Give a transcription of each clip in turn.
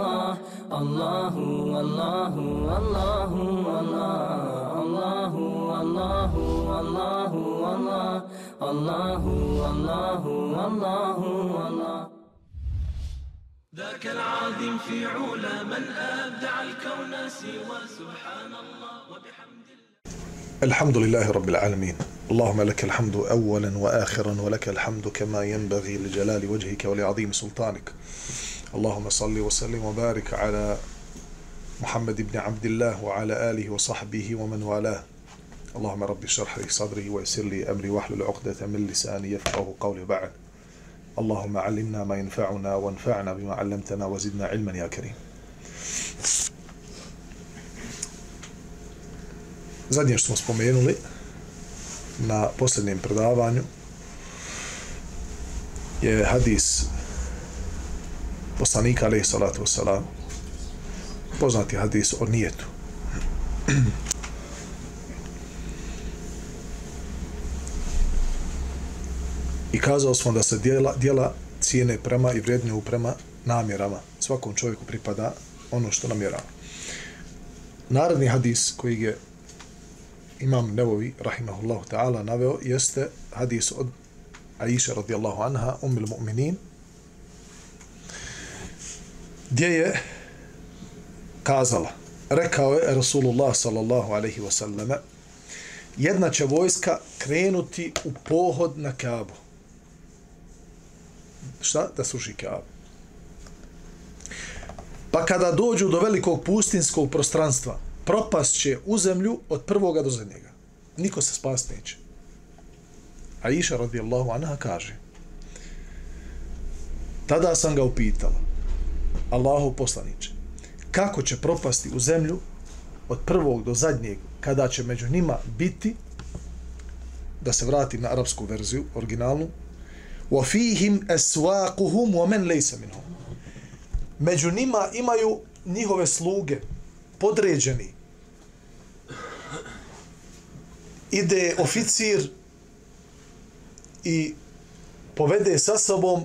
الله الله والله والله والله الله والله والله الله والله والله والله ذاك العظيم في علا من أبدع الكون سوى سبحان الله وبحمده الحمد لله رب العالمين. اللهم لك الحمد أولا وآخرا ولك الحمد كما ينبغي لجلال وجهك ولعظيم سلطانك. اللهم صل وسلم وبارك على محمد بن عبد الله وعلى آله وصحبه ومن والاه. اللهم رب اشرح لي صدري ويسر لي أمري واحلل عقدة من لساني يفقه قولي بعد. اللهم علمنا ما ينفعنا وانفعنا بما علمتنا وزدنا علما يا كريم. Zadnje što smo spomenuli na posljednjem predavanju je hadis poslanika alaih salatu wasalam. Poznati hadis o nijetu. I kazao smo da se dijela, dijela cijene prema i vrednju prema namjerama. Svakom čovjeku pripada ono što namjerava. Narodni hadis koji je imam Nevovi, rahimahullahu ta'ala, naveo, jeste hadis od Aisha radijallahu anha, umil mu'minin, gdje je kazala, rekao je Rasulullah sallallahu alaihi wa sallam, jedna će vojska krenuti u pohod na Kaabu. Šta? Da suši Kaabu. Pa kada dođu do velikog pustinskog prostranstva, propast će u zemlju od prvoga do zadnjega. Niko se spas neće. A Iša radijallahu anha kaže tada sam ga upitala Allahu poslaniče kako će propasti u zemlju od prvog do zadnjeg kada će među njima biti da se vratim na arapsku verziju originalnu wa fihim aswaquhum wa man laysa minhum među njima imaju njihove sluge podređeni ide oficir i povede sa sobom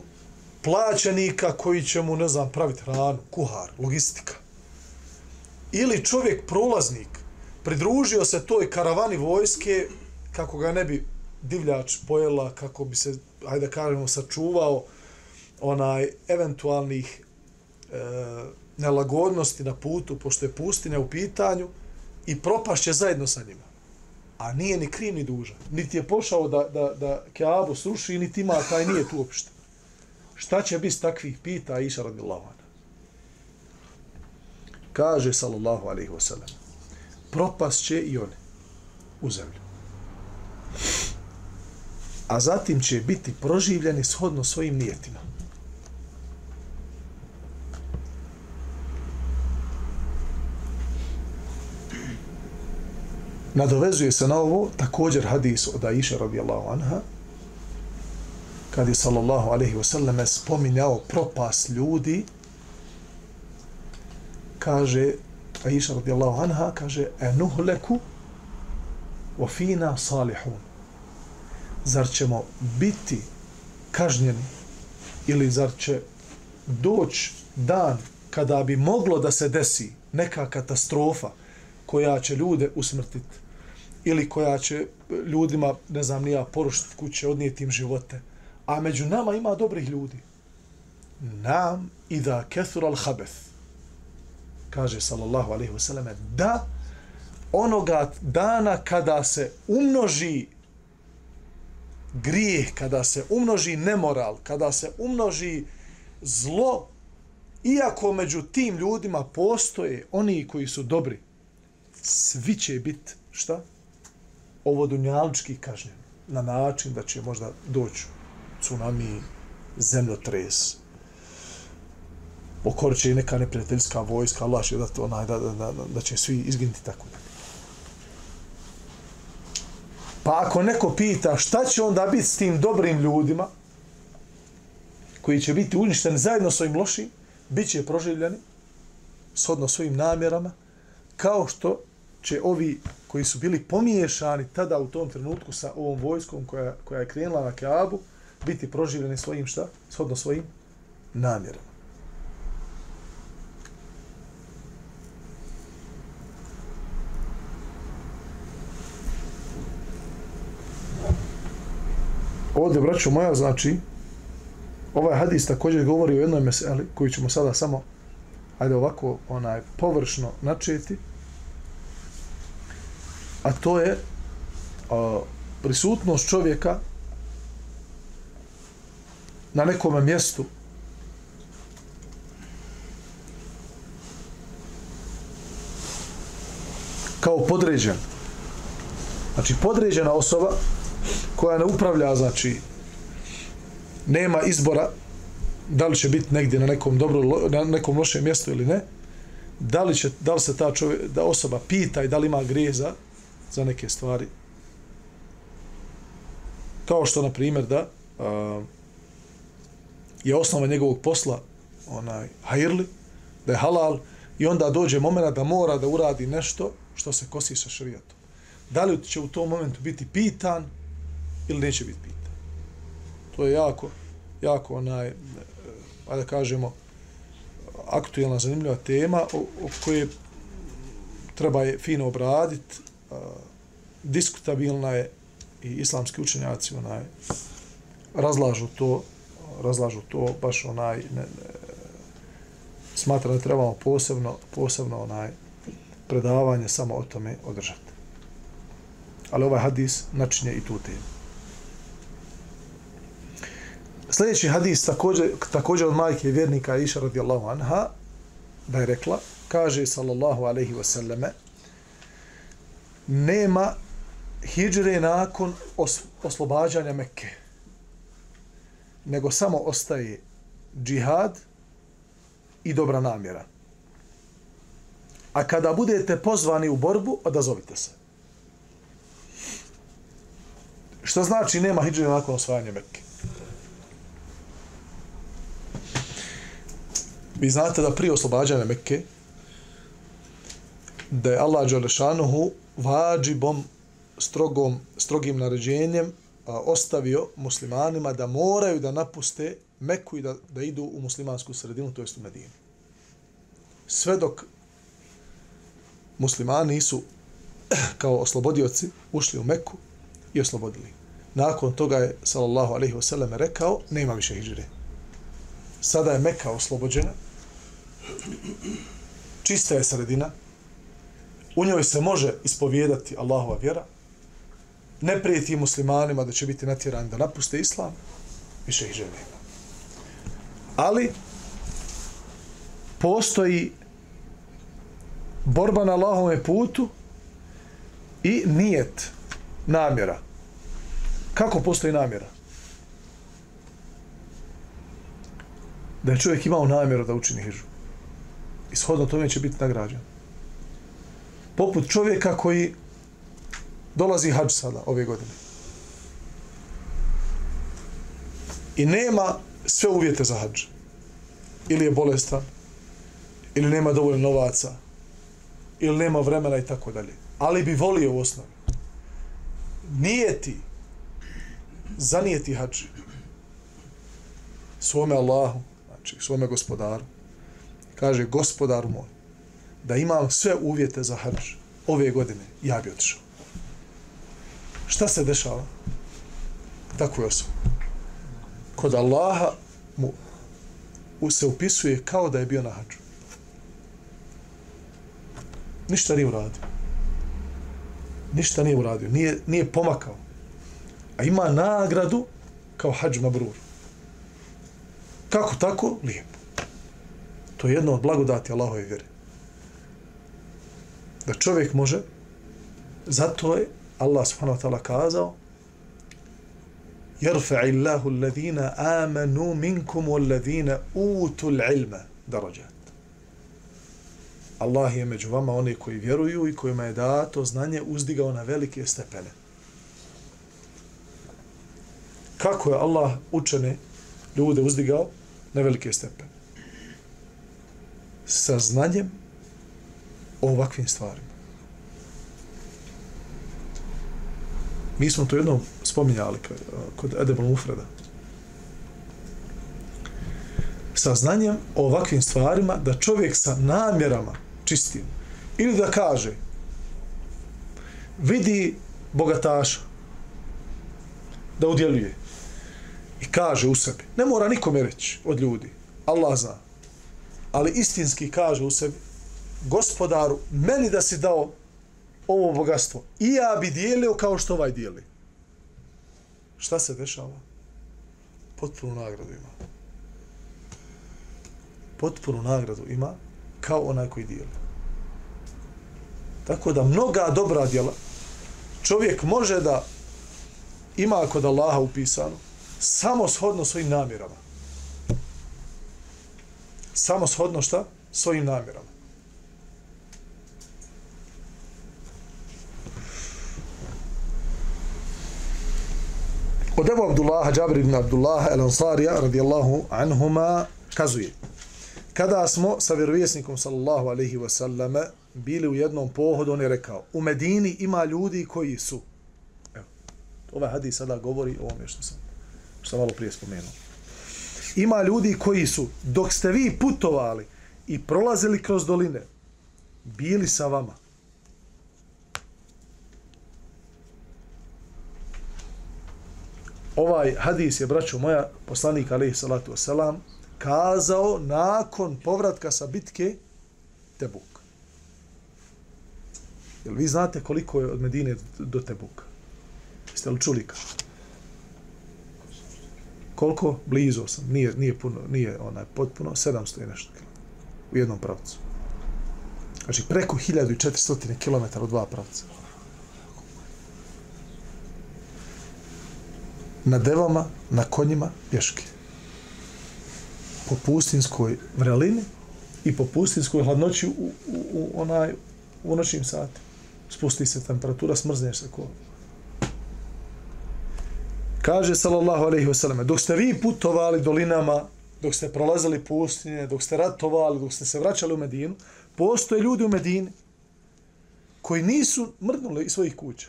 plaćenika koji će mu, ne znam, praviti hranu, kuhar, logistika. Ili čovjek prolaznik pridružio se toj karavani vojske kako ga ne bi divljač pojela, kako bi se, ajde da kažemo, sačuvao onaj eventualnih e, nelagodnosti na putu, pošto je pustinja u pitanju, i propašće zajedno sa njima a nije ni kriv ni dužan. Niti je pošao da, da, da Keabu sruši, niti ima taj nije tu uopšte. Šta će biti takvih pita Iša radijallahu anha? Kaže sallallahu alaihi wasallam propast će i one u zemlju. A zatim će biti proživljeni shodno svojim nijetima. Nadovezuje se na ovo također hadis od Aisha radijallahu anha kad je sallallahu alaihi wasallam spominjao propas ljudi kaže Aisha radijallahu anha kaže enuhleku wa fina salihun. Zar ćemo biti kažnjeni ili zar će doći dan kada bi moglo da se desi neka katastrofa? Koja će ljude usmrtiti ili koja će ljudima, ne znam, nija porušiti kuće, odnijeti im živote. A među nama ima dobrih ljudi. Nam i da kethur al habeth, kaže sallallahu alaihi wasallam, da onoga dana kada se umnoži grijeh, kada se umnoži nemoral, kada se umnoži zlo, iako među tim ljudima postoje oni koji su dobri, svi će biti, šta? Ovo dunjalički kažnjen. Na način da će možda doći tsunami, zemljotres. pokorit će i neka neprijateljska vojska, Allah će da, to, onaj, da, da, da, da će svi izginiti tako da. Pa ako neko pita šta će onda biti s tim dobrim ljudima, koji će biti uništeni zajedno s ovim lošim, bit će proživljeni, shodno svojim namjerama, kao što će ovi koji su bili pomiješani tada u tom trenutku sa ovom vojskom koja, koja je krenula na Kaabu, biti proživljeni svojim šta? Shodno svojim namjerama. Ovdje, braću moja, znači, ovaj hadis također govori o jednoj meseli koju ćemo sada samo, ajde ovako, onaj, površno načeti, a to je a, prisutnost čovjeka na nekom mjestu kao podređen. Znači, podređena osoba koja ne upravlja, znači, nema izbora da li će biti negdje na nekom dobro, na nekom lošem mjestu ili ne, da li, će, da li se ta čovjek, da osoba pita i da li ima grije za za neke stvari. Kao što, na primjer, da a, je osnova njegovog posla onaj hajrli, da je halal, i onda dođe moment da mora da uradi nešto što se kosi sa šarijatom. Da li će u tom momentu biti pitan ili neće biti pitan. To je jako, jako onaj, a da kažemo, aktuelna, zanimljiva tema o, o koje treba je fino obraditi, diskutabilna je i islamski učenjaci onaj, razlažu to, razlažu to baš onaj, ne, ne, smatra da trebamo posebno, posebno onaj predavanje samo o tome održati. Ali ovaj hadis načinje i tu temu. Sljedeći hadis također, također od majke vjernika Iša radijallahu anha da je rekla, kaže sallallahu alaihi wasallame nema hijđre nakon os, oslobađanja Mekke nego samo ostaje džihad i dobra namjera. A kada budete pozvani u borbu, odazovite se. Što znači nema hijđre nakon osvajanja Mekke? Vi znate da prije oslobađanja Mekke da je Allah Đalešanuhu vađibom strogom, strogim naređenjem a, ostavio muslimanima da moraju da napuste Meku i da, da idu u muslimansku sredinu, to jest u Medinu. Sve dok muslimani nisu kao oslobodioci ušli u Meku i oslobodili. Nakon toga je, sallallahu alaihi wasallam, rekao, nema više hijđire. Sada je Meka oslobođena, čista je sredina, u njoj se može ispovijedati Allahova vjera, ne prijeti muslimanima da će biti natjerani da napuste islam, više ih žele. Ali, postoji borba na Allahove putu i nijet, namjera. Kako postoji namjera? Da je čovjek imao namjeru da učini hijžu. Ishodno tome će biti nagrađen. Poput čovjeka koji dolazi hađ sada, ove godine. I nema sve uvjete za hađ. Ili je bolestan, ili nema dovoljno novaca, ili nema vremena i tako dalje. Ali bi volio u osnovi. Nije ti zanijeti hađ svome Allahu, znači svome gospodaru, kaže gospodar moj, da imam sve uvjete za hađ ove godine, ja bi otišao. Šta se dešava? Tako je osoba. Kod Allaha mu se upisuje kao da je bio na hađu. Ništa nije uradio. Ništa nije uradio. Nije, nije pomakao. A ima nagradu kao hađu mabrur. Kako tako? Lijepo. To je jedno od blagodati Allahove vjere Da čovjek može, zato je Allah subhanahu wa ta'ala kazao يرفع الله الذين آمنوا منكم والذين أوتوا العلم درجات Allah je među vama oni koji vjeruju i kojima je dato znanje uzdigao na velike stepene. Kako je Allah učene ljude uzdigao na velike stepene? sa znanjem o ovakvim stvarima. Mi smo to jednom spominjali kod Edebal Mufreda. Sa znanjem o ovakvim stvarima da čovjek sa namjerama čistim ili da kaže vidi bogataša da udjeluje i kaže u sebi, ne mora nikome reći od ljudi, Allah zna, ali istinski kaže u sebi, gospodaru, meni da si dao ovo bogatstvo, i ja bi dijelio kao što ovaj dijeli. Šta se dešava? Potpunu nagradu ima. Potpunu nagradu ima kao onaj koji dijeli. Tako da mnoga dobra djela čovjek može da ima kod Allaha upisano samo shodno svojim namjerama. Samo shodno šta? Svojim namjerama. Od Ebu Abdullaha, Džabir ibn Abdullaha, El Ansarija, radijallahu anhuma, kazuje. Kada smo sa vjerovjesnikom, sallallahu alaihi wasallame, bili u jednom pohodu, on je rekao, u Medini ima ljudi koji su. Evo, ovaj hadis sada govori o ovome što sam, što sam malo prije spomenuo. Ima ljudi koji su, dok ste vi putovali i prolazili kroz doline, bili sa vama. Ovaj hadis je, braćo moja, poslanik alaihi salatu wasalam, kazao nakon povratka sa bitke Tebuk. Jel vi znate koliko je od Medine do Tebuka? Jeste li čuli kao? Koliko? Blizu sam. Nije, nije, puno, nije onaj potpuno. 700 i nešto km. U jednom pravcu. Znači, preko 1400 km u dva pravca. Na devama, na konjima, pješke. Po pustinskoj vrelini i po pustinskoj hladnoći u, u, u onaj u noćnim satima spusti se temperatura, smrzneš se ko. Kaže sallallahu alejhi ve selleme, dok ste vi putovali dolinama, dok ste prolazili pustinje, dok ste ratovali, dok ste se vraćali u Medinu, postoje ljudi u Medini koji nisu mrdnuli iz svojih kuća,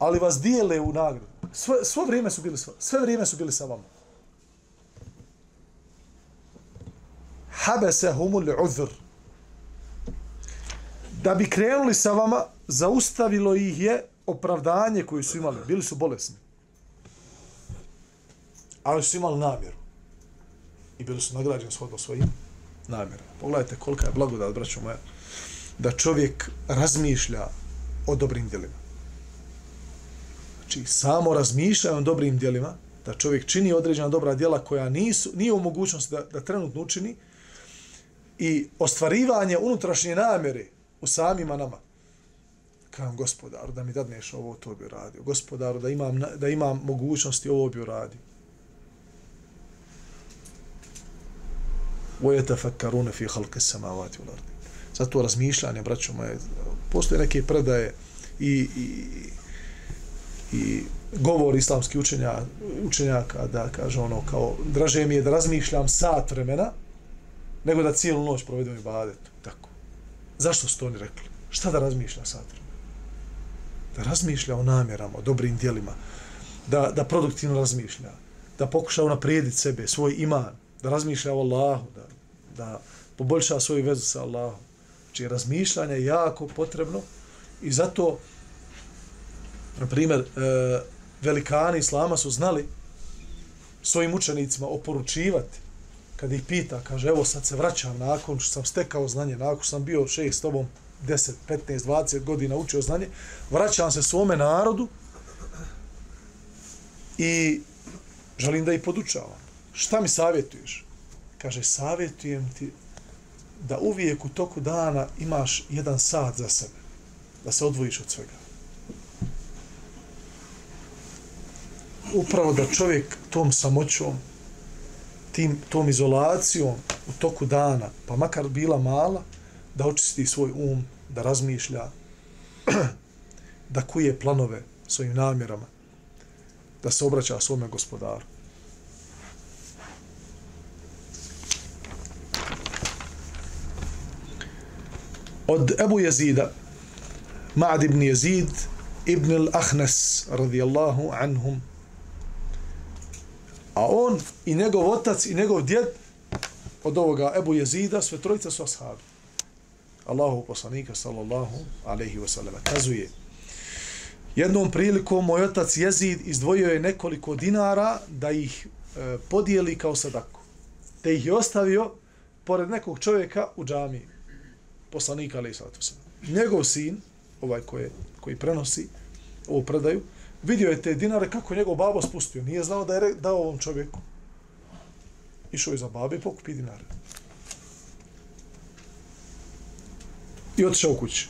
ali vas dijele u nagradu. Sve, svo vrijeme su bili sve, sve vrijeme su bili sa vama. Habesehumul uzr da bi krenuli sa vama, zaustavilo ih je opravdanje koje su imali. Bili su bolesni. Ali su imali namjeru. I bili su nagrađeni shodno svojim namjerama. Pogledajte kolika je blagodat, braćo moja, da čovjek razmišlja o dobrim djelima. Znači, samo razmišlja o dobrim djelima, da čovjek čini određena dobra djela koja nisu, nije u mogućnosti da, da trenutno učini i ostvarivanje unutrašnje namjere u samima nama. Kajem gospodaru da mi dadneš ovo, to bi uradio. Gospodaru da imam, da imam mogućnosti, ovo bi uradio. وَيَتَفَكَّرُونَ فِي خَلْقِ السَّمَاوَاتِ وَالْأَرْضِ Zato razmišljanje, braćo moje, postoje neke predaje i, i, i govor islamski učenja, učenjaka da kaže ono kao draže mi je da razmišljam sat vremena nego da cijelu noć provedem i badetu. Tako. Zašto su to oni rekli? Šta da razmišlja sad? Da razmišlja o namjerama, o dobrim dijelima, da, da produktivno razmišlja, da pokuša unaprijediti sebe, svoj iman, da razmišlja o Allahu, da, da poboljša svoju vezu sa Allahom. Znači, razmišljanje je jako potrebno i zato, na primjer, e, velikani Islama su znali svojim učenicima oporučivati kad ih pita, kaže, evo sad se vraćam nakon što sam stekao znanje, nakon što sam bio šejh s tobom 10, 15, 20 godina učio znanje, vraćam se svome narodu i želim da ih podučavam. Šta mi savjetuješ? Kaže, savjetujem ti da uvijek u toku dana imaš jedan sat za sebe, da se odvojiš od svega. Upravo da čovjek tom samoćom tim, tom izolacijom u toku dana, pa makar bila mala, da očisti svoj um, da razmišlja, da kuje planove svojim namjerama, da se obraća svome gospodaru. Od Ebu Jezida, Ma'ad ibn Jezid, ibn al-Ahnes, radijallahu anhum, A on i njegov otac i njegov djed od ovoga Ebu Jezida, sve trojica su ashabi. Allahu poslanika sallallahu alaihi wa sallam kazuje Jednom prilikom moj otac Jezid izdvojio je nekoliko dinara da ih e, podijeli kao sadaku. Te ih je ostavio pored nekog čovjeka u džamiji. Poslanika ali sallatu sallam. Njegov sin, ovaj koji, koji prenosi ovu predaju, vidio je te dinare kako je njegov babo spustio. Nije znao da je dao ovom čovjeku. Išao je za babe i pokupi dinare. I otišao u kući.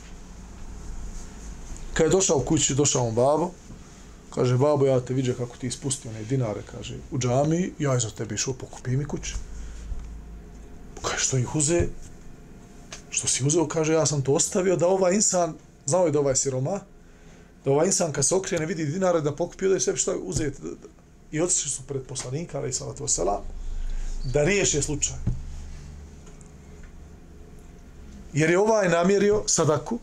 Kad je došao u kući, došao on babo, kaže, babo, ja te viđa kako ti ispustio one dinare, kaže, u džami, ja za tebe išao, pokupi mi kući. Kaže, što ih uze? Što si uzeo? Kaže, ja sam to ostavio da ovaj insan, znao je da ovaj siroma, da ovaj insan kad se okrene vidi dinare da pokupio da je sve što uzeti. I otišli su pred poslanika, ali i salatu wasalam, da riješe slučaj. Jer je ovaj namjerio sadaku,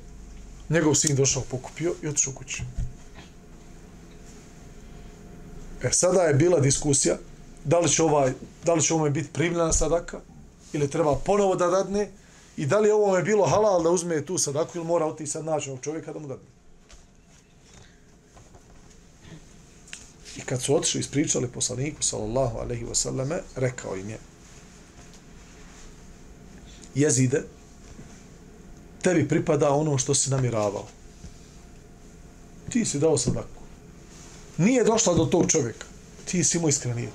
njegov sin došao, pokupio i otišao kući. E, sada je bila diskusija da li će ovaj, da li će ovome biti primljena sadaka ili treba ponovo da dadne i da li ovome bilo halal da uzme tu sadaku ili mora otići sad naći čovjeka da mu dadne. Kad su otišli ispričali poslaniku sallallahu alaihi wasallame, rekao im je jezide, tebi pripada ono što si namiravao. Ti si dao sadaku. Nije došla do tog čovjeka. Ti si mu iskrenio.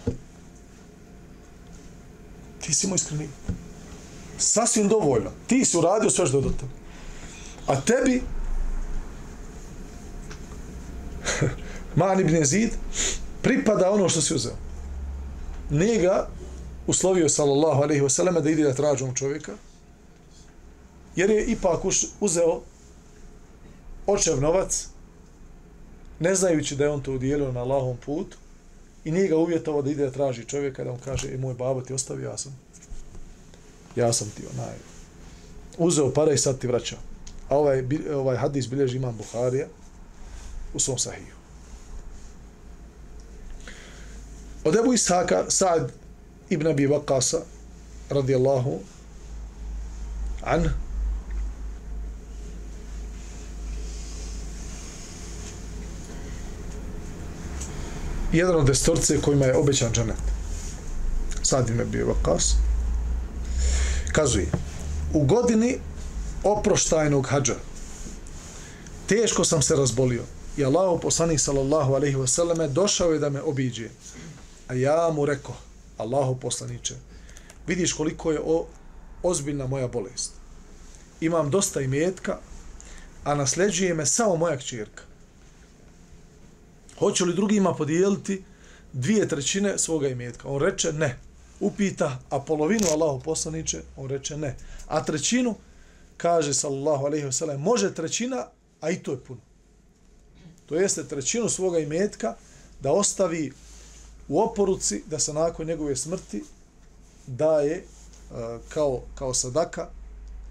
Ti si mu iskrenio. Sasvim dovoljno. Ti si uradio sve što je do tebe. A tebi Man ibn Zid pripada ono što si uzeo. Nije ga uslovio sallallahu alaihi wasallam da ide da tražu čovjeka, jer je ipak uzeo očev novac, ne znajući da je on to udijelio na Allahom putu, i nije ga uvjetovo da ide da traži čovjeka, da mu kaže, e, moj babo ti ostavio, ja sam, ja sam ti onaj, uzeo pare i sad ti vraćao. A ovaj, ovaj hadis bilježi imam Buharija u svom sahiju. Od Ebu Ishaka, Sa'd ibn Abi Waqasa, radijallahu an, jedan od destorce kojima je obećan džanet. Sad im je bio vakas. Kazuje, u godini oproštajnog hađa teško sam se razbolio i Allah poslanik sallallahu alaihi wasallam došao je da me obiđe. A ja mu rekao, Allahu poslaniče, vidiš koliko je o, ozbiljna moja bolest. Imam dosta imetka, a nasljeđuje me samo moja kćerka hoće li drugima podijeliti dvije trećine svoga imetka? On reče ne. Upita, a polovinu Allahu poslaniče, on reče ne. A trećinu, kaže sallallahu alaihi wasallam, može trećina, a i to je puno. To jeste trećinu svoga imetka da ostavi u oporuci da se nakon njegove smrti daje e, kao, kao sadaka,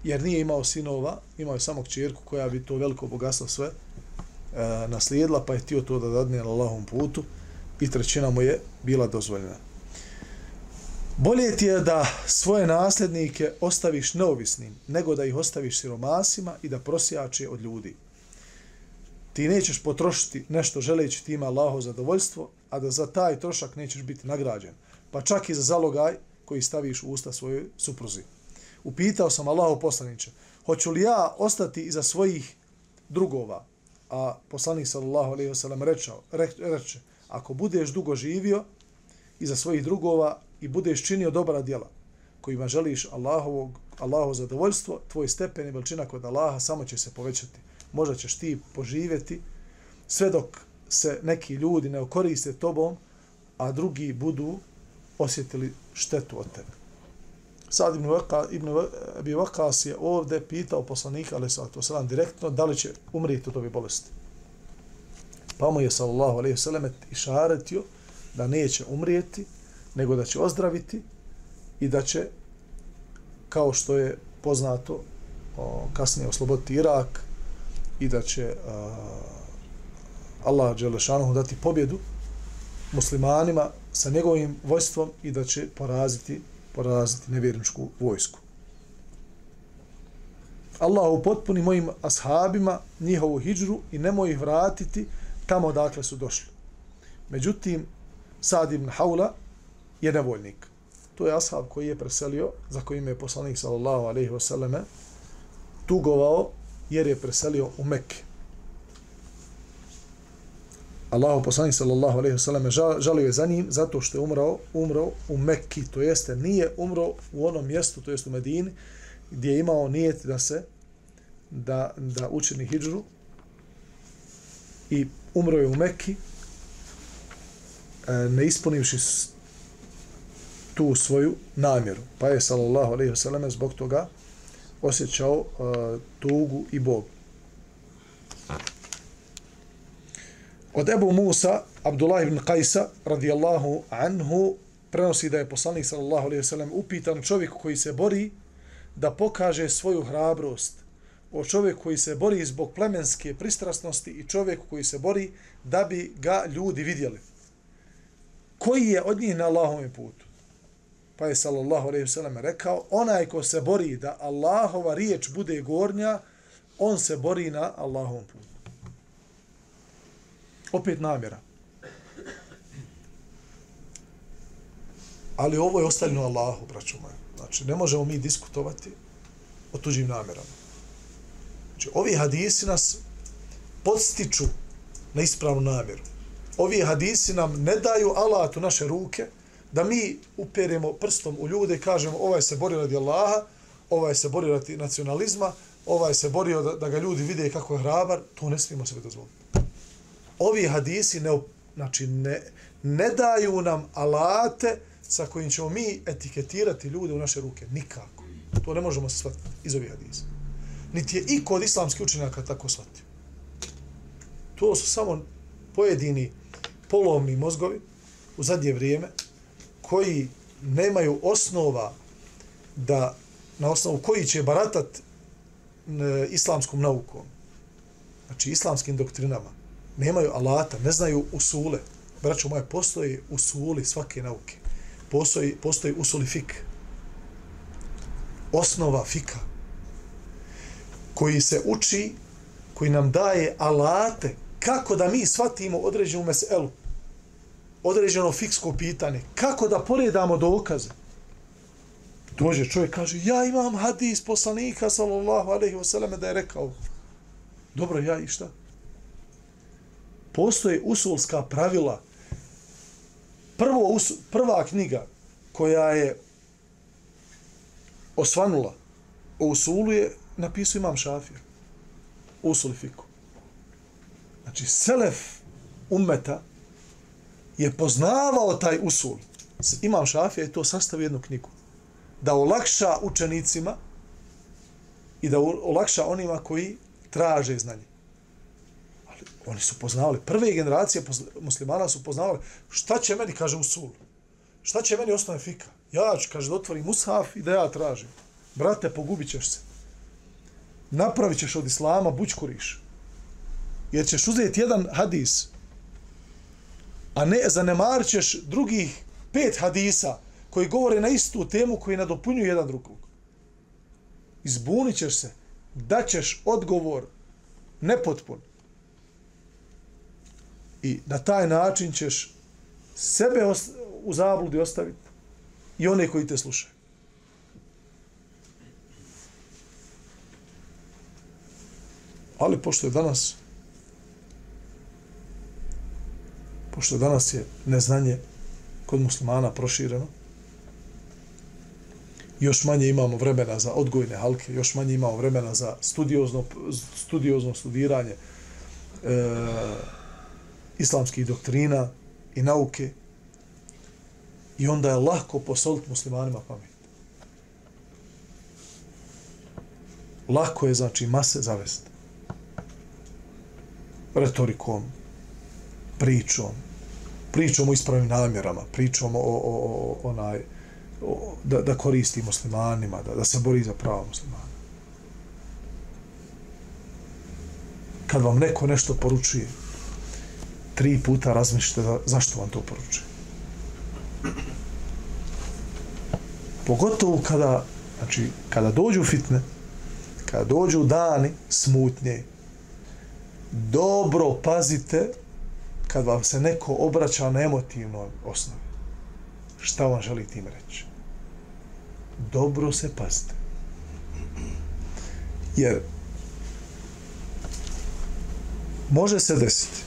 jer nije imao sinova, imao je samo kćerku koja bi to veliko bogatstvo sve e, naslijedila, pa je htio to da dadne na Allahom putu i trećina mu je bila dozvoljena. Bolje ti je da svoje nasljednike ostaviš neovisnim, nego da ih ostaviš siromasima i da prosjače od ljudi. Ti nećeš potrošiti nešto želeći ti ima Allaho zadovoljstvo, a da za taj trošak nećeš biti nagrađen. Pa čak i za zalogaj koji staviš u usta svojoj supruzi. Upitao sam Allahu poslaniče, hoću li ja ostati iza svojih drugova, a poslanik sallallahu alejhi ve sellem rečao reče ako budeš dugo živio i za svojih drugova i budeš činio dobra djela kojima želiš Allahovog Allahovo zadovoljstvo tvoj stepen i veličina kod Allaha samo će se povećati možda ćeš ti poživjeti sve dok se neki ljudi ne okoriste tobom a drugi budu osjetili štetu od tebe Sad ibn Vaka, ibn Abi Vakas je ovdje pitao poslanika, ali sad to sam direktno, da li će umrijeti od ove bolesti. Pa mu je sallallahu alaihi sallam išaretio da neće umrijeti, nego da će ozdraviti i da će, kao što je poznato, o, kasnije osloboditi Irak i da će a, Allah Đelešanohu dati pobjedu muslimanima sa njegovim vojstvom i da će poraziti poraziti nevjerničku vojsku. Allah upotpuni mojim ashabima njihovu hijđru i nemoj ih vratiti tamo dakle su došli. Međutim, Sad ibn Haula je nevoljnik. To je ashab koji je preselio, za kojim je poslanik sallallahu alaihi wasallam tugovao, jer je preselio u Mekke. Allahu poslanik sallallahu alejhi ve sellem žalio je za njim zato što je umrao, umro u Mekki, to jeste nije umro u onom mjestu, to jest u Medini, gdje je imao nijet da se da da učini hidžru i umro je u Mekki e, ne ispunivši tu svoju namjeru. Pa je sallallahu alejhi ve sellem zbog toga osjećao uh, tugu i bog. Od Ebu Musa, Abdullah ibn Kajsa, radijallahu anhu, prenosi da je poslanik sallallahu alaihi sallam upitan čovjek koji se bori da pokaže svoju hrabrost. O čovjek koji se bori zbog plemenske pristrasnosti i čovjek koji se bori da bi ga ljudi vidjeli. Koji je od njih na Allahovom putu? Pa je sallallahu alaihi sallam rekao, onaj ko se bori da Allahova riječ bude gornja, on se bori na Allahovom putu opet namjera. Ali ovo je ostavljeno Allahu, braću moja. Znači, ne možemo mi diskutovati o tuđim namjerama. Znači, ovi hadisi nas podstiču na ispravnu namjeru. Ovi hadisi nam ne daju alat u naše ruke da mi uperemo prstom u ljude i kažemo ovaj se bori radi Allaha, ovaj se bori radi nacionalizma, ovaj se borio da, da ga ljudi vide kako je hrabar, to ne smijemo sebe dozvoliti ovi hadisi ne, znači ne, ne daju nam alate sa kojim ćemo mi etiketirati ljude u naše ruke. Nikako. To ne možemo se shvatiti iz ovih hadisa. Niti je i kod islamskih učenjaka tako shvatio. To su samo pojedini polovni mozgovi u zadnje vrijeme koji nemaju osnova da na osnovu koji će baratat e, islamskom naukom, znači islamskim doktrinama, nemaju alata, ne znaju usule. Braćo moje, postoji usuli svake nauke. Postoji, postoji usuli fik. Osnova fika. Koji se uči, koji nam daje alate kako da mi shvatimo određenu meselu. Određeno fiksko pitanje. Kako da poredamo dokaze. Dođe čovjek kaže, ja imam hadis poslanika, sallallahu alaihi wasallam, da je rekao. Dobro, ja i šta? Postoje usulska pravila. Prvo, prva knjiga koja je osvanula o usulu je napisao imam šafir. Usul fiku. Znači, selef ummeta je poznavao taj usul. Imam Šafija je to sastavio jednu knjigu. Da olakša učenicima i da olakša onima koji traže znanje oni su poznavali, prve generacije muslimana su poznavali, šta će meni, kaže Usul, šta će meni osnovne fika? Ja ću, kaže, da otvorim Mushaf i da ja tražim. Brate, pogubit ćeš se. Napravit ćeš od Islama bućkuriš. Jer ćeš uzeti jedan hadis, a ne zanemarit ćeš drugih pet hadisa koji govore na istu temu koji nadopunjuju jedan drugog. Izbunit ćeš se, daćeš odgovor nepotpun I na taj način ćeš sebe u zabludi ostaviti i one koji te slušaju. Ali pošto je danas pošto danas je neznanje kod muslimana prošireno, još manje imamo vremena za odgojne halke, još manje imamo vremena za studiozno, studiozno studiranje, e, islamskih doktrina i nauke i onda je lahko posoliti muslimanima pamet. Lako je, znači, mase zavesti. Retorikom, pričom, pričom o ispravim namjerama, pričom o, o, o, o onaj, o, da, da koristi muslimanima, da, da se bori za pravo muslimana. Kad vam neko nešto poručuje, tri puta razmišljate zašto vam to poručuje. Pogotovo kada, znači, kada dođu fitne, kada dođu dani smutnje, dobro pazite kad vam se neko obraća na emotivnoj osnovi, šta vam želi tim reći? Dobro se pazite. Jer može se desiti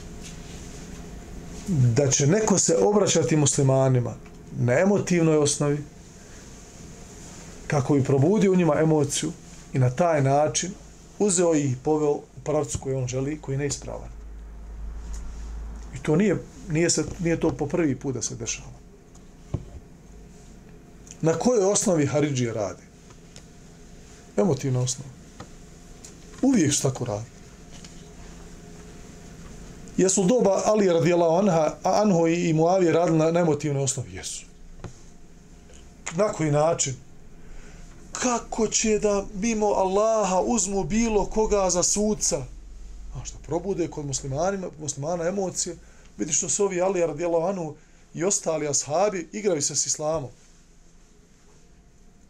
da će neko se obraćati muslimanima na emotivnoj osnovi kako bi probudio u njima emociju i na taj način uzeo ih i poveo u pravcu koji on želi, koji je neispravan. I to nije, nije, se, nije to po prvi put da se dešava. Na kojoj osnovi Haridžije radi? Emotivna osnova. Uvijek što tako radi. Jesu doba Ali radijela anha, Anho i Muavije radili na, na emotivnoj osnovi? Jesu. Na koji način? Kako će da mimo Allaha uzmu bilo koga za sudca? A što probude kod muslimanima, muslimana emocije, vidi što se ovi Ali radijela anhu i ostali ashabi igraju se s islamom.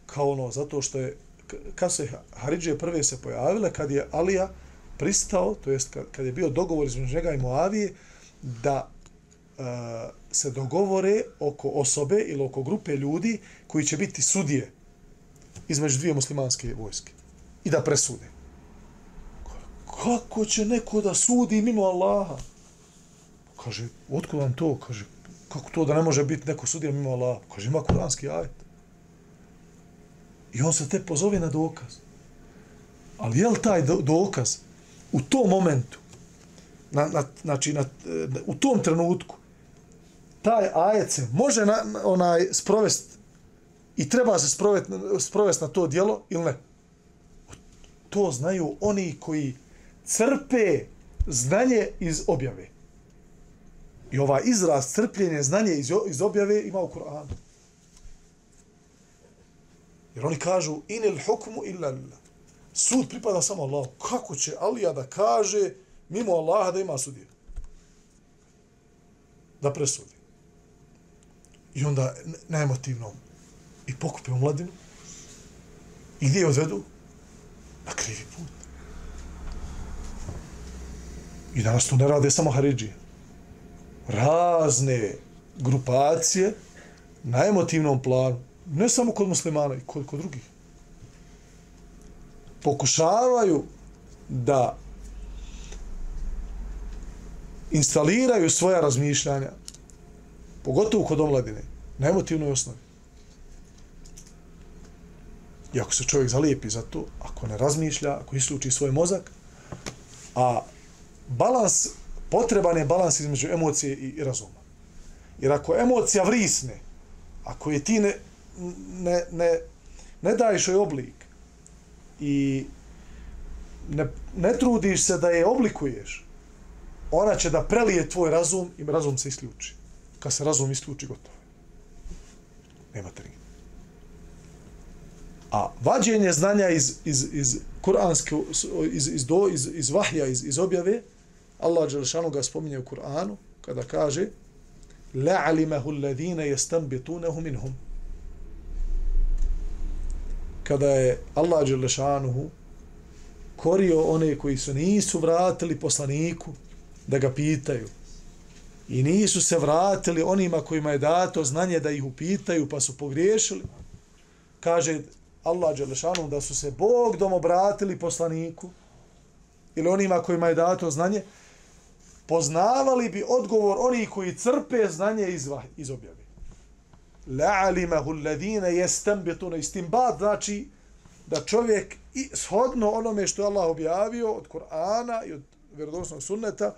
Kao ono, zato što je, kad se Haridžije prve se pojavile, kad je Alija, pristao, to jest kad, kad je bio dogovor između njega i Moavije, da e, se dogovore oko osobe ili oko grupe ljudi koji će biti sudije između dvije muslimanske vojske i da presude. Kako će neko da sudi mimo Allaha? Kaže, otkud vam to? Kaže, kako to da ne može biti neko sudija mimo Allaha? Kaže, ima kuranski ajet. I on se te pozove na dokaz. Ali je li taj dokaz u tom momentu, na, na, znači na, u tom trenutku, taj ajet se može na, onaj sprovest i treba se sprovest, sprovest na to dijelo ili ne? To znaju oni koji crpe znanje iz objave. I ovaj izraz crpljenje znanje iz, iz objave ima u Kur'anu. Jer oni kažu inil hukmu illa lillah sud pripada samo Allahu. Kako će Alija da kaže mimo Allaha da ima sudije? Da presudi. I onda na emotivnom i u mladinu i gdje je odvedu? Na krivi put. I danas to ne rade samo Haridžije. Razne grupacije na emotivnom planu, ne samo kod muslimana, i kod, kod drugih pokušavaju da instaliraju svoja razmišljanja, pogotovo kod omladine, na emotivnoj osnovi. I ako se čovjek zalijepi za to, ako ne razmišlja, ako isluči svoj mozak, a balans, potreban je balans između emocije i razuma. Jer ako emocija vrisne, ako je ti ne, ne, ne, ne daješ joj oblik, i ne, ne trudiš se da je oblikuješ, ona će da prelije tvoj razum i razum se isključi. Kad se razum isključi, gotovo je. Nema tri. A vađenje znanja iz, iz, iz kuranske, iz, iz, do, iz, iz vahja, iz, iz objave, Allah Đelšanu ga spominje u Kur'anu, kada kaže لَعَلِمَهُ الَّذِينَ يَسْتَنْبِتُونَهُ مِنْهُمْ kada je Allah Đelešanuhu korio one koji su nisu vratili poslaniku da ga pitaju. I nisu se vratili onima kojima je dato znanje da ih upitaju pa su pogriješili. Kaže Allah Đelešanu da su se Bog dom obratili poslaniku ili onima kojima je dato znanje poznavali bi odgovor onih koji crpe znanje iz, iz objave la'alimahu alladhina yastanbituna istinbat znači da čovjek i shodno onome što je Allah objavio od Kur'ana i od vjerodostojnog sunneta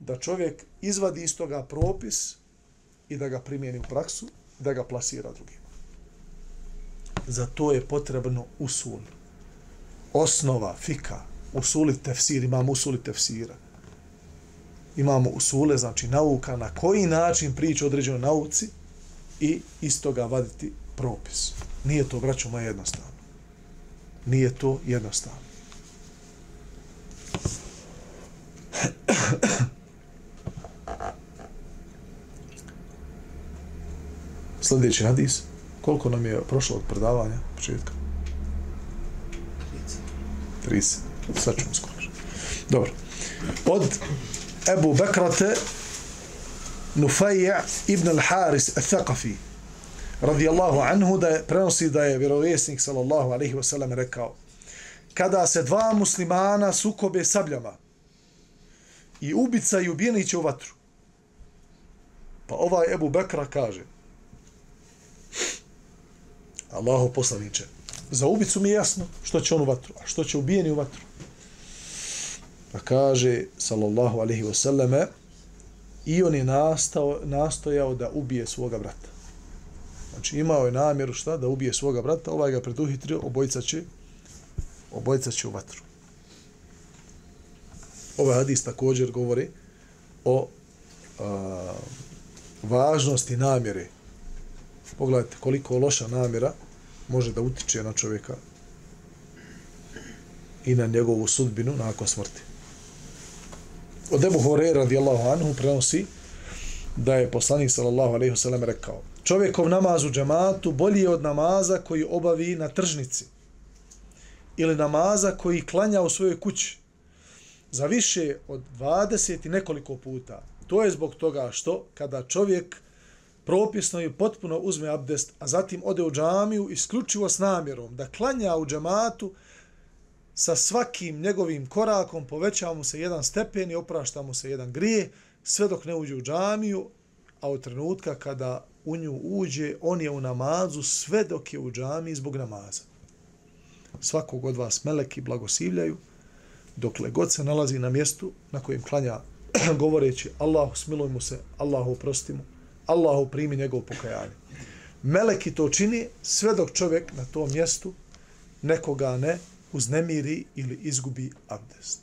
da čovjek izvadi iz toga propis i da ga primijeni u praksu da ga plasira drugima. Za to je potrebno usul. Osnova fika, usuli tefsir, imamo usuli tefsira. Imamo usule, znači nauka, na koji način priča određenoj nauci, i iz toga vaditi propis. Nije to, braćo moje, jednostavno. Nije to jednostavno. Sljedeći hadis. Koliko nam je prošlo od predavanja početka? 30. Sad ćemo skoro. Dobro. Od Ebu Bekrate Nufajja ibn al-Haris al-Thaqafi radijallahu anhu da je, prenosi da je vjerovjesnik sallallahu alaihi wasallam rekao kada se dva muslimana sukobe sabljama i ubica i ubijeni će u vatru pa ovaj Ebu Bekra kaže Allahu poslaniče za ubicu mi je jasno što će on u vatru a što će ubijeni u vatru. Pa kaže sallallahu alaihi wasallam i on je nastao, nastojao da ubije svoga brata Znači imao je namjeru šta da ubije svoga brata, ovaj ga preduhitrio, obojica će, obojica će u vatru. Ovaj hadis također govori o a, važnosti namjere. Pogledajte koliko loša namjera može da utiče na čovjeka i na njegovu sudbinu nakon smrti. Od Ebu Hore radijallahu anhu prenosi da je poslanik sallallahu alaihi wasallam rekao čovjekov namaz u džematu bolji je od namaza koji obavi na tržnici ili namaza koji klanja u svojoj kući za više od 20 i nekoliko puta. To je zbog toga što kada čovjek propisno i potpuno uzme abdest, a zatim ode u džamiju isključivo s namjerom da klanja u džematu sa svakim njegovim korakom povećava mu se jedan stepen i oprašta mu se jedan grije, sve dok ne uđe u džamiju, a od trenutka kada u nju uđe, on je u namazu sve dok je u džamiji zbog namaza. Svakog od vas meleki blagosivljaju, dokle god se nalazi na mjestu na kojem klanja govoreći Allahu smiluj mu se, Allahu oprosti mu, Allahu primi njegov pokajanje. Meleki to čini sve dok čovjek na tom mjestu nekoga ne uznemiri ili izgubi abdest.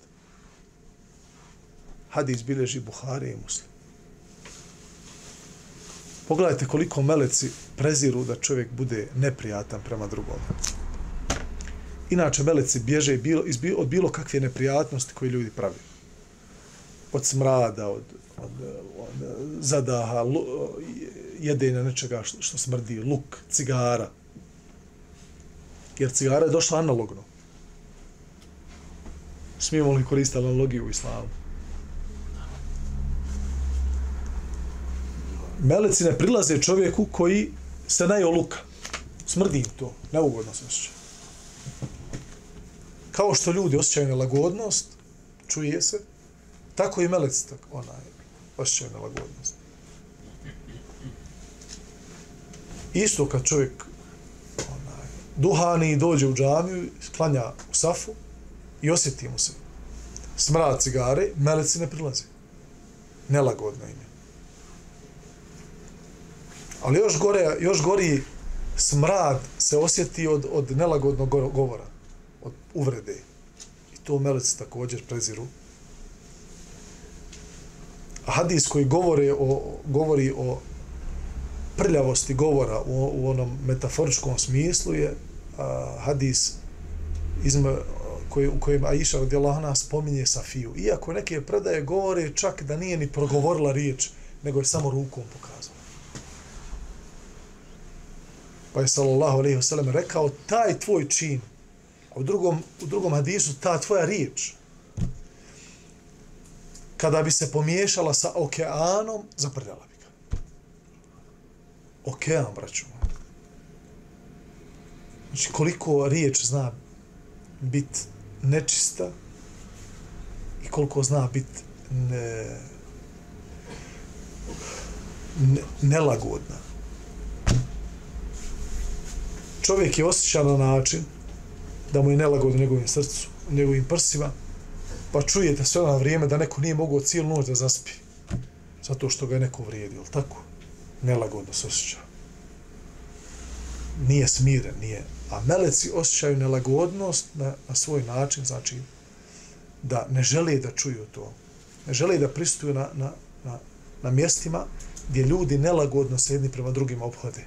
Hadis bileži Buhari i Muslim. Pogledajte koliko meleci preziru da čovjek bude neprijatan prema drugom. Inače, meleci bježe bilo, iz, od bilo kakve neprijatnosti koje ljudi pravi. Od smrada, od, od, od zadaha, lu, jedenja nečega što, što smrdi, luk, cigara. Jer cigara je došla analogno. Smijemo li koristiti analogiju u islamu? meleci ne prilaze čovjeku koji se najoluka. Smrdi im to, neugodno se osjeća. Kao što ljudi osjećaju nelagodnost, čuje se, tako i meleci tak, onaj, osjećaju nelagodnost. Isto kad čovjek onaj, duhani dođe u džamiju, sklanja u safu i osjeti mu se smrad cigare, meleci ne prilaze. Nelagodno im je. Ali još gore, još gori smrad se osjeti od, od nelagodnog govora, od uvrede. I to meleci također preziru. Hadis koji govore o, govori o prljavosti govora u, u onom metaforičkom smislu je a, hadis izme, koje, u kojem Aisha radijallahu anha spominje Safiju. Iako neke predaje govore čak da nije ni progovorila riječ, nego je samo rukom pokazala. Pa je sallallahu alejhi ve sellem rekao taj tvoj čin. A u drugom u drugom hadisu ta tvoja riječ kada bi se pomiješala sa okeanom, zaprljala bi ga. Okean, braću. Znači, koliko riječ zna bit nečista i koliko zna biti ne, ne, nelagodna čovjek je osjećan na način da mu je nelagodno u njegovim srcu, njegovim prsima, pa čujete sve na vrijeme da neko nije mogao cijelu noć da zaspi, zato što ga je neko vrijedio, tako? Nelagodno se osjeća. Nije smiren, nije. A meleci osjećaju nelagodnost na, na svoj način, znači da ne žele da čuju to. Ne žele da pristuju na, na, na, na mjestima gdje ljudi nelagodno se jedni prema drugima obhode.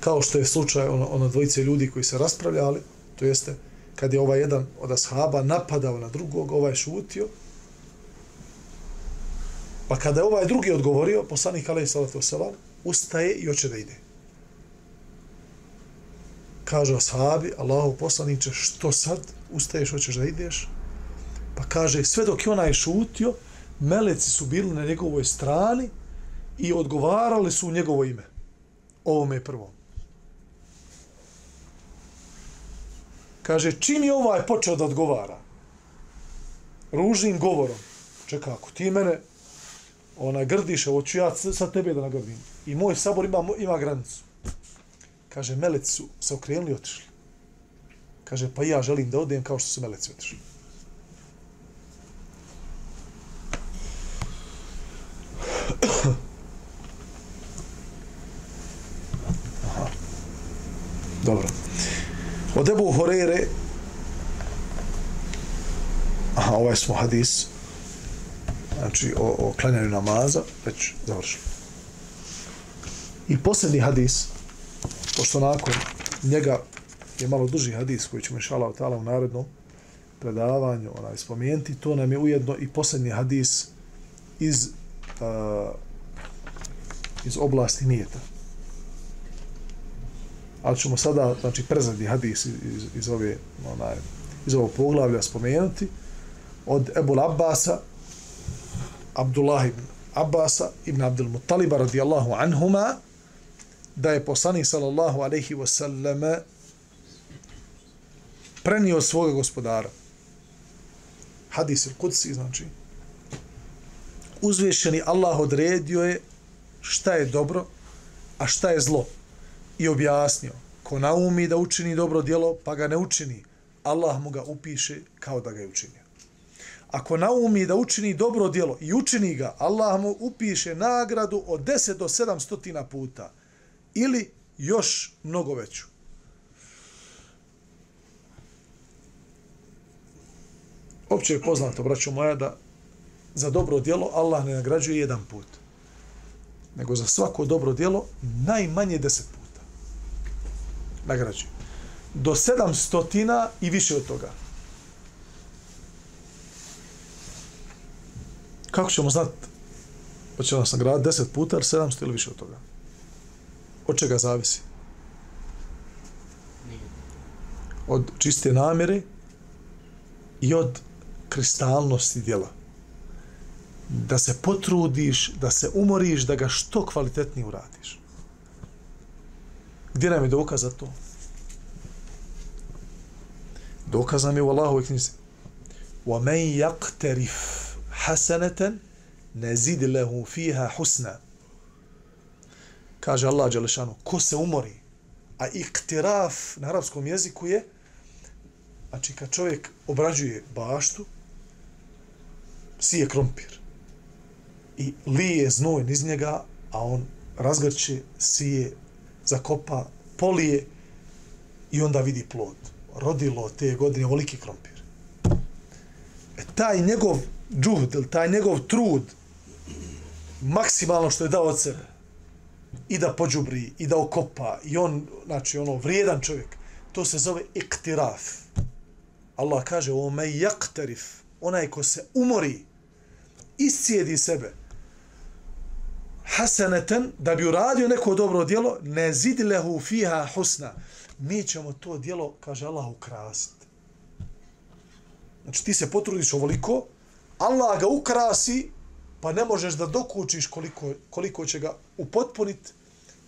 kao što je slučaj ono, ono dvojice ljudi koji se raspravljali, to jeste kad je ovaj jedan od ashaba napadao na drugog, ovaj šutio, pa kada je ovaj drugi odgovorio, poslanik alaih salatu wasalam, ustaje i hoće da ide. Kaže ashabi, Allahu poslaniče, što sad ustaješ, hoćeš da ideš? Pa kaže, sve dok je onaj šutio, meleci su bili na njegovoj strani i odgovarali su u njegovo ime. Ovome prvom. Kaže, čim je ovaj počeo da odgovara? Ružnim govorom. Čekaj, ako ti mene onaj grdiš, ovo ću ja sad tebe da nagrdim. I moj sabor ima, ima granicu. Kaže, meleci su se okrenuli i otišli. Kaže, pa ja želim da odem kao što su meleci otišli. Dobro. Od Ebu Horeire aha, ovaj smo hadis znači o, o klanjanju namaza već završili. I posljednji hadis pošto nakon njega je malo duži hadis koji ćemo inšala tala u narednom predavanju onaj spomenuti, to nam je ujedno i posljednji hadis iz uh, iz oblasti nijeta. Ali ćemo sada, znači, prezadnji hadis iz, iz, iz, ove, onaj, iz ovog poglavlja spomenuti od Ebu Abbasa, Abdullah ibn Abbasa ibn Abdul Muttaliba radijallahu anhuma, da je poslanik sallallahu alaihi wasallam prenio svoga gospodara. Hadis il Qudsi, znači, uzvišeni Allah odredio je šta je dobro, a šta je zlo i objasnio, ko naumi da učini dobro djelo, pa ga ne učini, Allah mu ga upiše kao da ga je učinio. Ako naumi da učini dobro djelo i učini ga, Allah mu upiše nagradu od 10 do 700 puta ili još mnogo veću. Opće je poznato, braćo moja, da za dobro djelo Allah ne nagrađuje jedan put, nego za svako dobro djelo najmanje deset puta nagrađuje. Do 700 i više od toga. Kako ćemo znati? Hoće nas nagraditi 10 puta, ili 700 ili više od toga? Od čega zavisi? Od čiste namjere i od kristalnosti djela. Da se potrudiš, da se umoriš, da ga što kvalitetnije uradiš. Gdje nam je dokaz za to? Dokaz nam je u Allahovoj knjizi. وَمَنْ يَقْتَرِفْ حَسَنَةً نَزِدِ لَهُ فِيهَا حُسْنًا Kaže Allah Đelešanu, ko se umori, a iktiraf na arapskom jeziku je, znači kad čovjek obrađuje baštu, sije krompir i lije znoj iz njega, a on razgrče, sije zakopa, polije i onda vidi plod. Rodilo te godine ovoliki krompir. E, taj njegov džuhd, taj njegov trud, maksimalno što je dao od sebe, i da pođubri, i da okopa, i on, znači, ono, vrijedan čovjek, to se zove iktiraf. Allah kaže, o me jaktarif, onaj ko se umori, iscijedi sebe, haseneten, da bi uradio neko dobro djelo, ne zidilehu fiha husna. Mi ćemo to djelo, kaže Allah, ukrasiti. Znači ti se potrudiš ovoliko, Allah ga ukrasi, pa ne možeš da dokučiš koliko, koliko će ga upotpuniti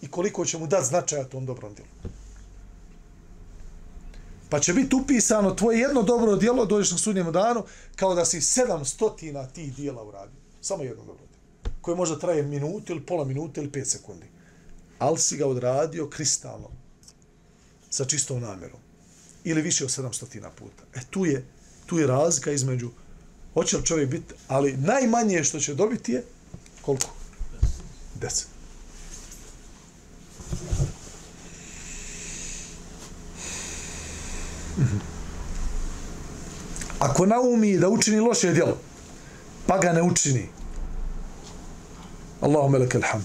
i koliko će mu dati značaja tom dobrom djelu. Pa će biti upisano tvoje jedno dobro djelo, dođeš na sudnjem danu, kao da si sedam stotina tih djela uradio. Samo jedno dobro koje možda traje minutu ili pola minute ili pet sekundi. Ali si ga odradio kristalno, sa čistom namjerom. Ili više od 700 puta. E tu je, tu je razlika između hoće li čovjek biti, ali najmanje što će dobiti je koliko? Deset. Mhm. Ako naumi da učini loše djelo, pa ga ne učini, Allahumma lakal hamd.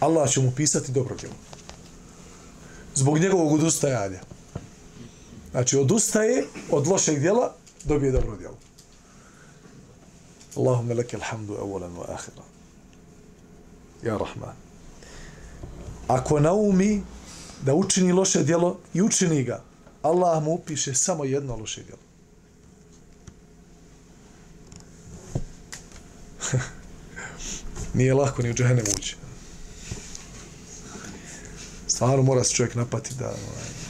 Allah će mu pisati dobro djelo. Zbog njegovog odustajanja. Znači, odustaje od lošeg djela, dobije dobro djelo. Allahumme leke alhamdu evolan wa ahiran. Ja Rahman. Ako naumi da učini loše djelo i učini ga, Allah mu upiše samo jedno loše djelo. Nije lako ni u džahene ući. Stvarno mora se čovjek napati da... Ovaj,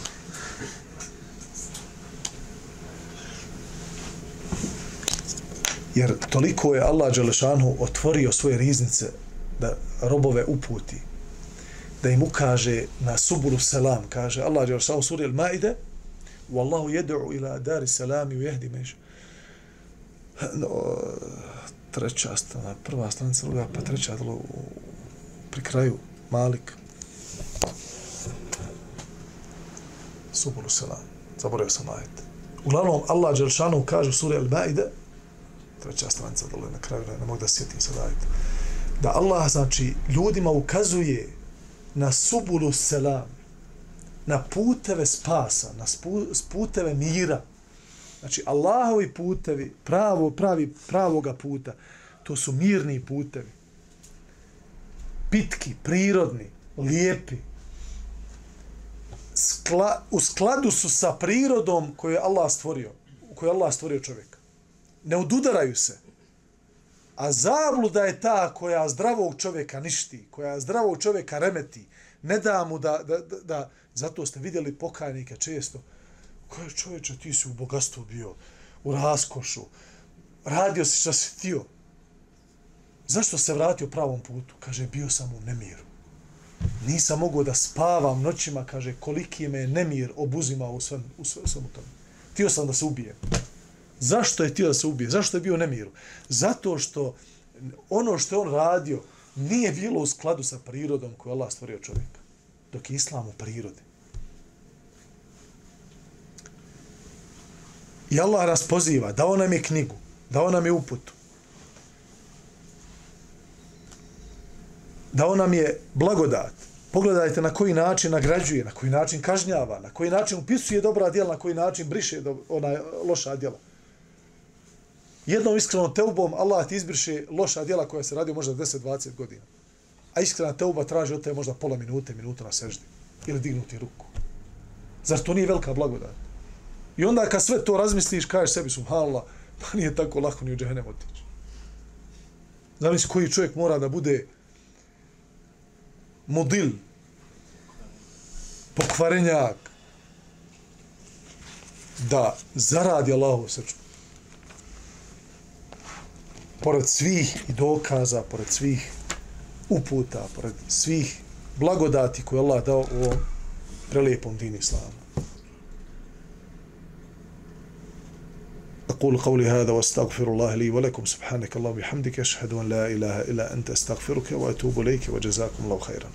jer toliko je Allah Đelešanu otvorio svoje riznice da robove uputi da im ukaže na subulu selam. Kaže Allah Đelešanu u suri Al-Maide Wallahu yad'u ila dari salami u jehdi meš no, treća strana prva stranica druga pa treća dolo, pri kraju Malik. Subulu selam. Zaboravio sam ajet. Uglavnom Allah Đelešanu kaže u suri Al-Maide treća stranica dole na kraju, ne mogu da sjetim sad ajde. Da Allah, znači, ljudima ukazuje na subulu selam, na puteve spasa, na puteve mira. Znači, Allahovi putevi, pravo, pravi, pravoga puta, to su mirni putevi. Pitki, prirodni, lijepi. Skla, u skladu su sa prirodom koju je Allah stvorio, koju je Allah stvorio čovjek ne odudaraju se. A zabluda je ta koja zdravog čovjeka ništi, koja zdravog čovjeka remeti, ne da mu da, da, da, da zato ste vidjeli pokajnika često, koje čovječe, ti si u bogatstvu bio, u raskošu, radio si što si htio. Zašto se vratio pravom putu? Kaže, bio sam u nemiru. Nisam mogao da spavam noćima, kaže, koliki me nemir obuzimao u svemu, u svemu tome. Htio sam da se ubijem. Zašto je htio da se ubije? Zašto je bio u nemiru? Zato što ono što je on radio nije bilo u skladu sa prirodom koju Allah stvorio čovjeka. Dok je islam u prirodi. I Allah nas poziva, dao nam je knjigu, dao nam je uputu. Dao nam je blagodat. Pogledajte na koji način nagrađuje, na koji način kažnjava, na koji način upisuje dobra djela, na koji način briše ona loša djela jednom iskrenom teubom Allah ti izbriše loša djela koja se radi možda 10-20 godina. A iskrena teuba traži od te možda pola minute, minuta na seždi. Ili dignuti ruku. Zar to nije velika blagodat? I onda kad sve to razmisliš, kažeš sebi, subhanallah, pa nije tako lako ni u džehennem otići. Zamisli koji čovjek mora da bude modil, pokvarenjak, da zaradi Allahu srču pored svih i dokaza, pored svih uputa, pored svih blagodati koje Allah dao u ovom prelijepom dini islamu. أقول قولي هذا واستغفر الله لي ولكم سبحانك اللهم وبحمدك أشهد أن لا إله إلا أنت أستغفرك وأتوب إليك وجزاكم الله خيرا